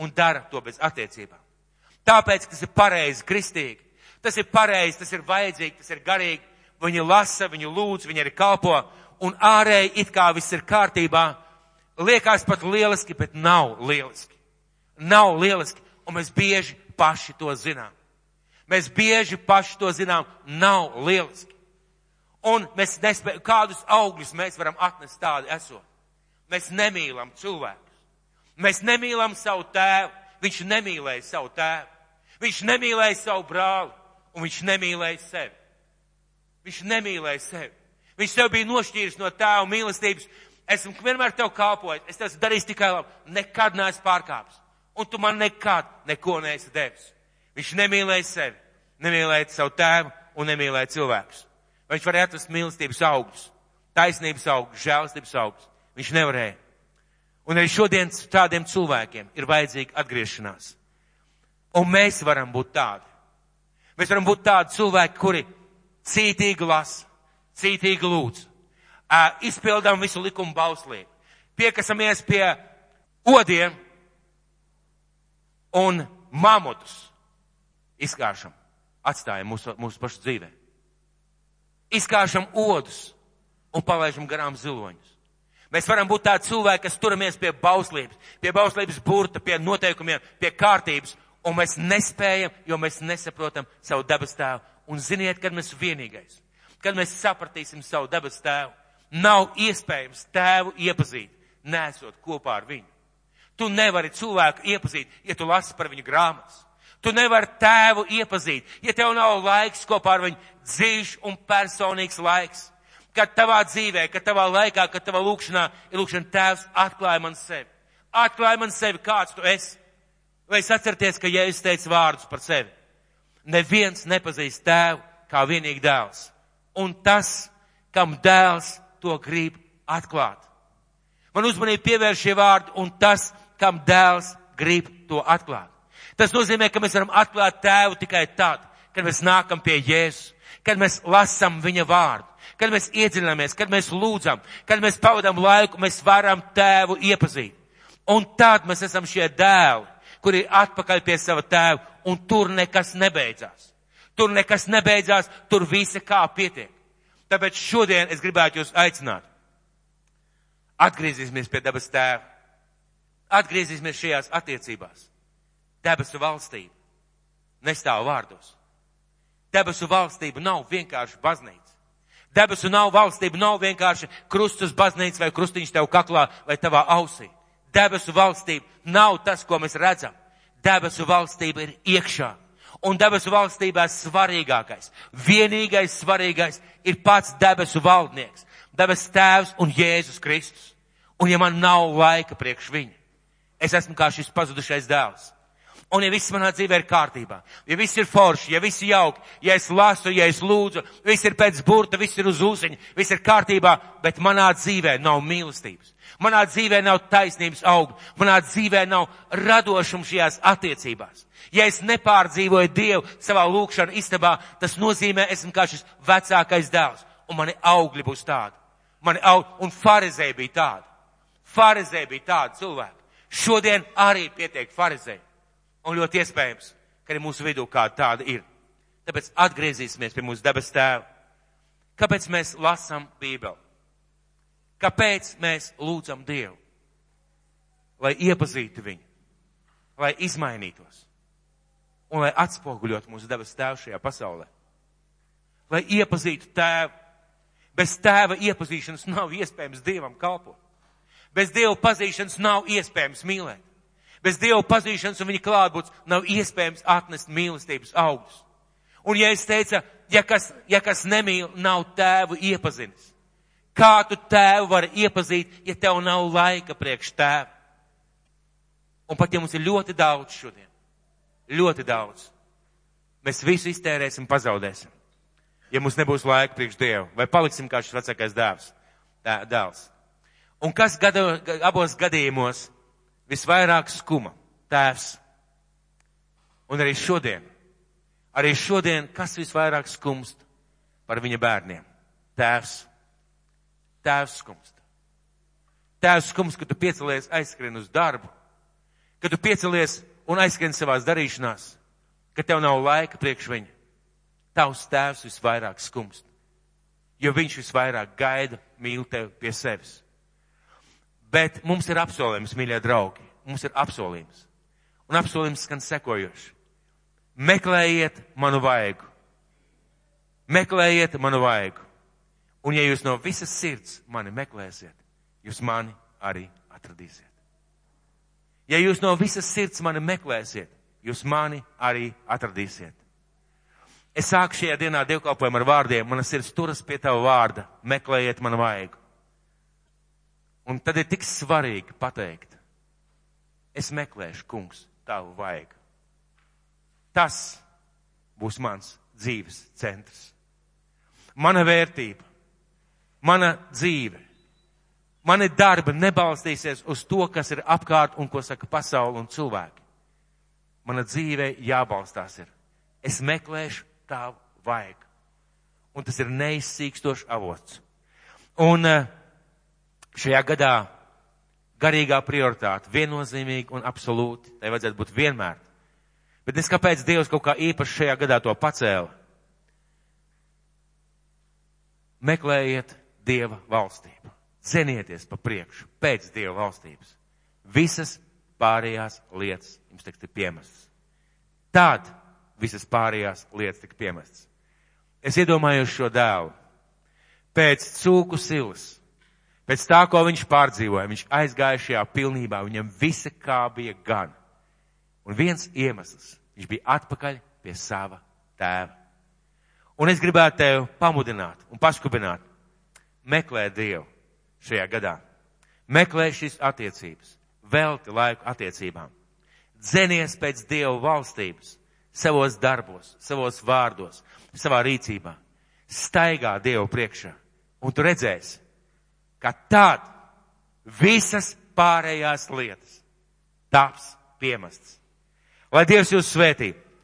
Un dara to bez attiecībām. Tāpēc, ka tas ir pareizi, kristīgi. Tas ir pareizi, tas ir vajadzīgi, tas ir garīgi. Viņi lasa, viņi lūdz, viņi arī kalpo. Un ārēji it kā viss ir kārtībā. Liekas pat lieliski, bet nav lieliski. Nav lieliski. Un mēs bieži paši to zinām. Mēs bieži paši to zinām, nav lieliski. Un mēs nespējam, kādus augļus mēs varam atnest tādi esot. Mēs nemīlam cilvēkus. Mēs nemīlam savu tēvu. Viņš nemīlēja savu tēvu. Viņš nemīlēja savu brāli. Un viņš nemīlēja sevi. Viņš nemīlēja sevi. Viņš tev bija nošķīris no tēva mīlestības. Esmu vienmēr tev kalpojis. Es esmu darījis tikai labi. Nekad neesmu pārkāpis. Un tu man nekad neko neesi devis. Viņš nemīlēja sevi, nemīlēja savu tēvu un nemīlēja cilvēkus. Viņš varēja atrast mīlestības augļus, taisnības augļus, žēlstības augļus. Viņš nevarēja. Un arī šodien tādiem cilvēkiem ir vajadzīga atgriešanās. Un mēs varam būt tādi. Mēs varam būt tādi cilvēki, kuri cītīgi lasa, cītīgi lūdz, izpildām visu likumu bauslību, piekasamies pie odiem un mamutus izkāršam, atstājam mūsu, mūsu pašu dzīvē. Izkāršam odus un palaižam garām ziloņus. Mēs varam būt tādi cilvēki, kas turamies pie bauslības, pie bauslības burta, pie noteikumiem, pie kārtības, un mēs nespējam, jo mēs nesaprotam savu dabas tēvu. Un ziniet, kad mēs vienīgais, kad mēs sapratīsim savu dabas tēvu, nav iespējams tēvu iepazīt, nesot kopā ar viņu. Tu nevari cilvēku iepazīt, ja tu lasi par viņu grāmatas. Tu nevari tēvu iepazīt, ja tev nav laiks kopā ar viņu dzīves un personīgs laiks kad tavā dzīvē, kad tavā laikā, kad tavā lūkšanā ir lūkšana tēvs, atklāja man sevi. Atklāja man sevi, kāds tu esi. Vai es atcerieties, ka Jēzus teica vārdus par sevi? Neviens nepazīst tēvu kā vienīgi dēls. Un tas, kam dēls to grib atklāt. Man uzmanību pievērš šie vārdi un tas, kam dēls grib to atklāt. Tas nozīmē, ka mēs varam atklāt tēvu tikai tad, kad mēs nākam pie Jēzus, kad mēs lasam viņa vārdu kad mēs iedziļināmies, kad mēs lūdzam, kad mēs pavadām laiku, mēs varam tēvu iepazīt. Un tad mēs esam šie dēli, kuri ir atpakaļ pie sava tēva, un tur nekas nebeidzās. Tur nekas nebeidzās, tur visi kā pietiek. Tāpēc šodien es gribētu jūs aicināt. Atgriezīsimies pie debes tēva. Atgriezīsimies šajās attiecībās. Debesu valstība nestāv vārdos. Debesu valstība nav vienkārši baznīca. Debesu nav valstība, nav vienkārši krustus baznīca vai krustiņš tev kaklā vai tavā ausī. Debesu valstība nav tas, ko mēs redzam. Debesu valstība ir iekšā. Un debesu valstībā svarīgākais, vienīgais svarīgais ir pats debesu valdnieks, debesu tēvs un Jēzus Kristus. Un ja man nav laika priekš viņa, es esmu kā šis pazudušais dēls. Un ja viss manā dzīvē ir kārtībā, ja viss ir forši, ja viss ir jauki, ja es lasu, ja es lūdzu, viss ir pēc burta, viss ir uz ūseņa, viss ir kārtībā, bet manā dzīvē nav mīlestības. Manā dzīvē nav taisnības auga, manā dzīvē nav radošuma šajās attiecībās. Ja es nepārdzīvoju Dievu savā lūkšana istabā, tas nozīmē, esmu kā šis vecākais dēls, un mani augļi būs tādi. Mani augļi, un farizē bija tādi. Farizē bija tādi cilvēki. Šodien arī pietiek farizē. Un ļoti iespējams, ka arī mūsu vidū kāda tāda ir. Tāpēc atgriezīsimies pie mūsu debes tēva. Kāpēc mēs lasām Bībeli? Kāpēc mēs lūdzam Dievu? Lai iepazītu viņu, lai izmainītos un lai atspoguļot mūsu debes tēvu šajā pasaulē. Lai iepazītu tēvu. Bez tēva iepazīšanas nav iespējams Dievam kalpot. Bez Dieva pazīšanas nav iespējams mīlēt. Bez Dieva pazīšanas un viņa klātbūtnes nav iespējams atnest mīlestības augļus. Un ja es teicu, ja kas, ja kas nemīl, nav tēvu iepazinis. Kā tu tēvu vari iepazīt, ja tev nav laika priekš tēva? Un pat ja mums ir ļoti daudz šodien, ļoti daudz, mēs visu iztērēsim, pazaudēsim. Ja mums nebūs laika priekš Dievu, vai paliksim kā šis vecākais dēvs, dēls. Un kas gada, abos gadījumos visvairāk skuma tēvs. Un arī šodien, arī šodien, kas visvairāk skumst par viņa bērniem? Tēvs. Tēvs skumst. Tēvs skumst, ka tu piecelies aizskrien uz darbu, ka tu piecelies un aizskrien savās darīšanās, ka tev nav laika priekš viņa. Tavs tēvs visvairāk skumst, jo viņš visvairāk gaida, mīl tevi pie sevis. Bet mums ir apsolījums, mīļie draugi. Mums ir apsolījums. Un apsolījums skan sekojoši. Meklējiet manu vaigu. Meklējiet manu vaigu. Un ja jūs no visas sirds mani meklēsiet, jūs mani arī atradīsiet. Ja jūs no visas sirds mani meklēsiet, jūs mani arī atradīsiet. Es sāku šajā dienā dievkalpojumu ar vārdiem, manas sirds turas pie tava vārda, meklējiet man vajag. Un tad ir tik svarīgi pateikt, es meklēšu, kungs, tavu vajag. Tas būs mans dzīves centrs. Mana vērtība, mana dzīve, mani darbi nebalstīsies uz to, kas ir apkārt un ko saka pasauli un cilvēki. Mana dzīve jābalstās ir. Es meklēšu tavu vajag. Un tas ir neizsīkstošs avots. Un eh, šajā gadā garīgā prioritāte viennozīmīgi un absolūti, tai vajadzētu būt vienmēr. Bet es kāpēc Dievs kaut kā īpaši šajā gadā to pacēla? Meklējiet Dieva valstību. Cenieties pa priekšu pēc Dieva valstības. Visas pārējās lietas jums tiks piemestas. Tad visas pārējās lietas tika piemestas. Es iedomājos šo dēlu. Pēc cūku silas, pēc tā, ko viņš pārdzīvoja, viņš aizgāja šajā pilnībā, viņam visa kā bija gan. Un viens iemesls, viņš bija atpakaļ pie sava tēva. Un es gribētu tevi pamudināt un paskubināt, meklēt Dievu šajā gadā. Meklē šīs attiecības, velti laiku attiecībām. Dzenies pēc Dieva valstības savos darbos, savos vārdos, savā rīcībā. Staigā Dievu priekšā. Un tu redzēsi, ka tad visas pārējās lietas taps piemestas. Lai Dievs jūs svētī!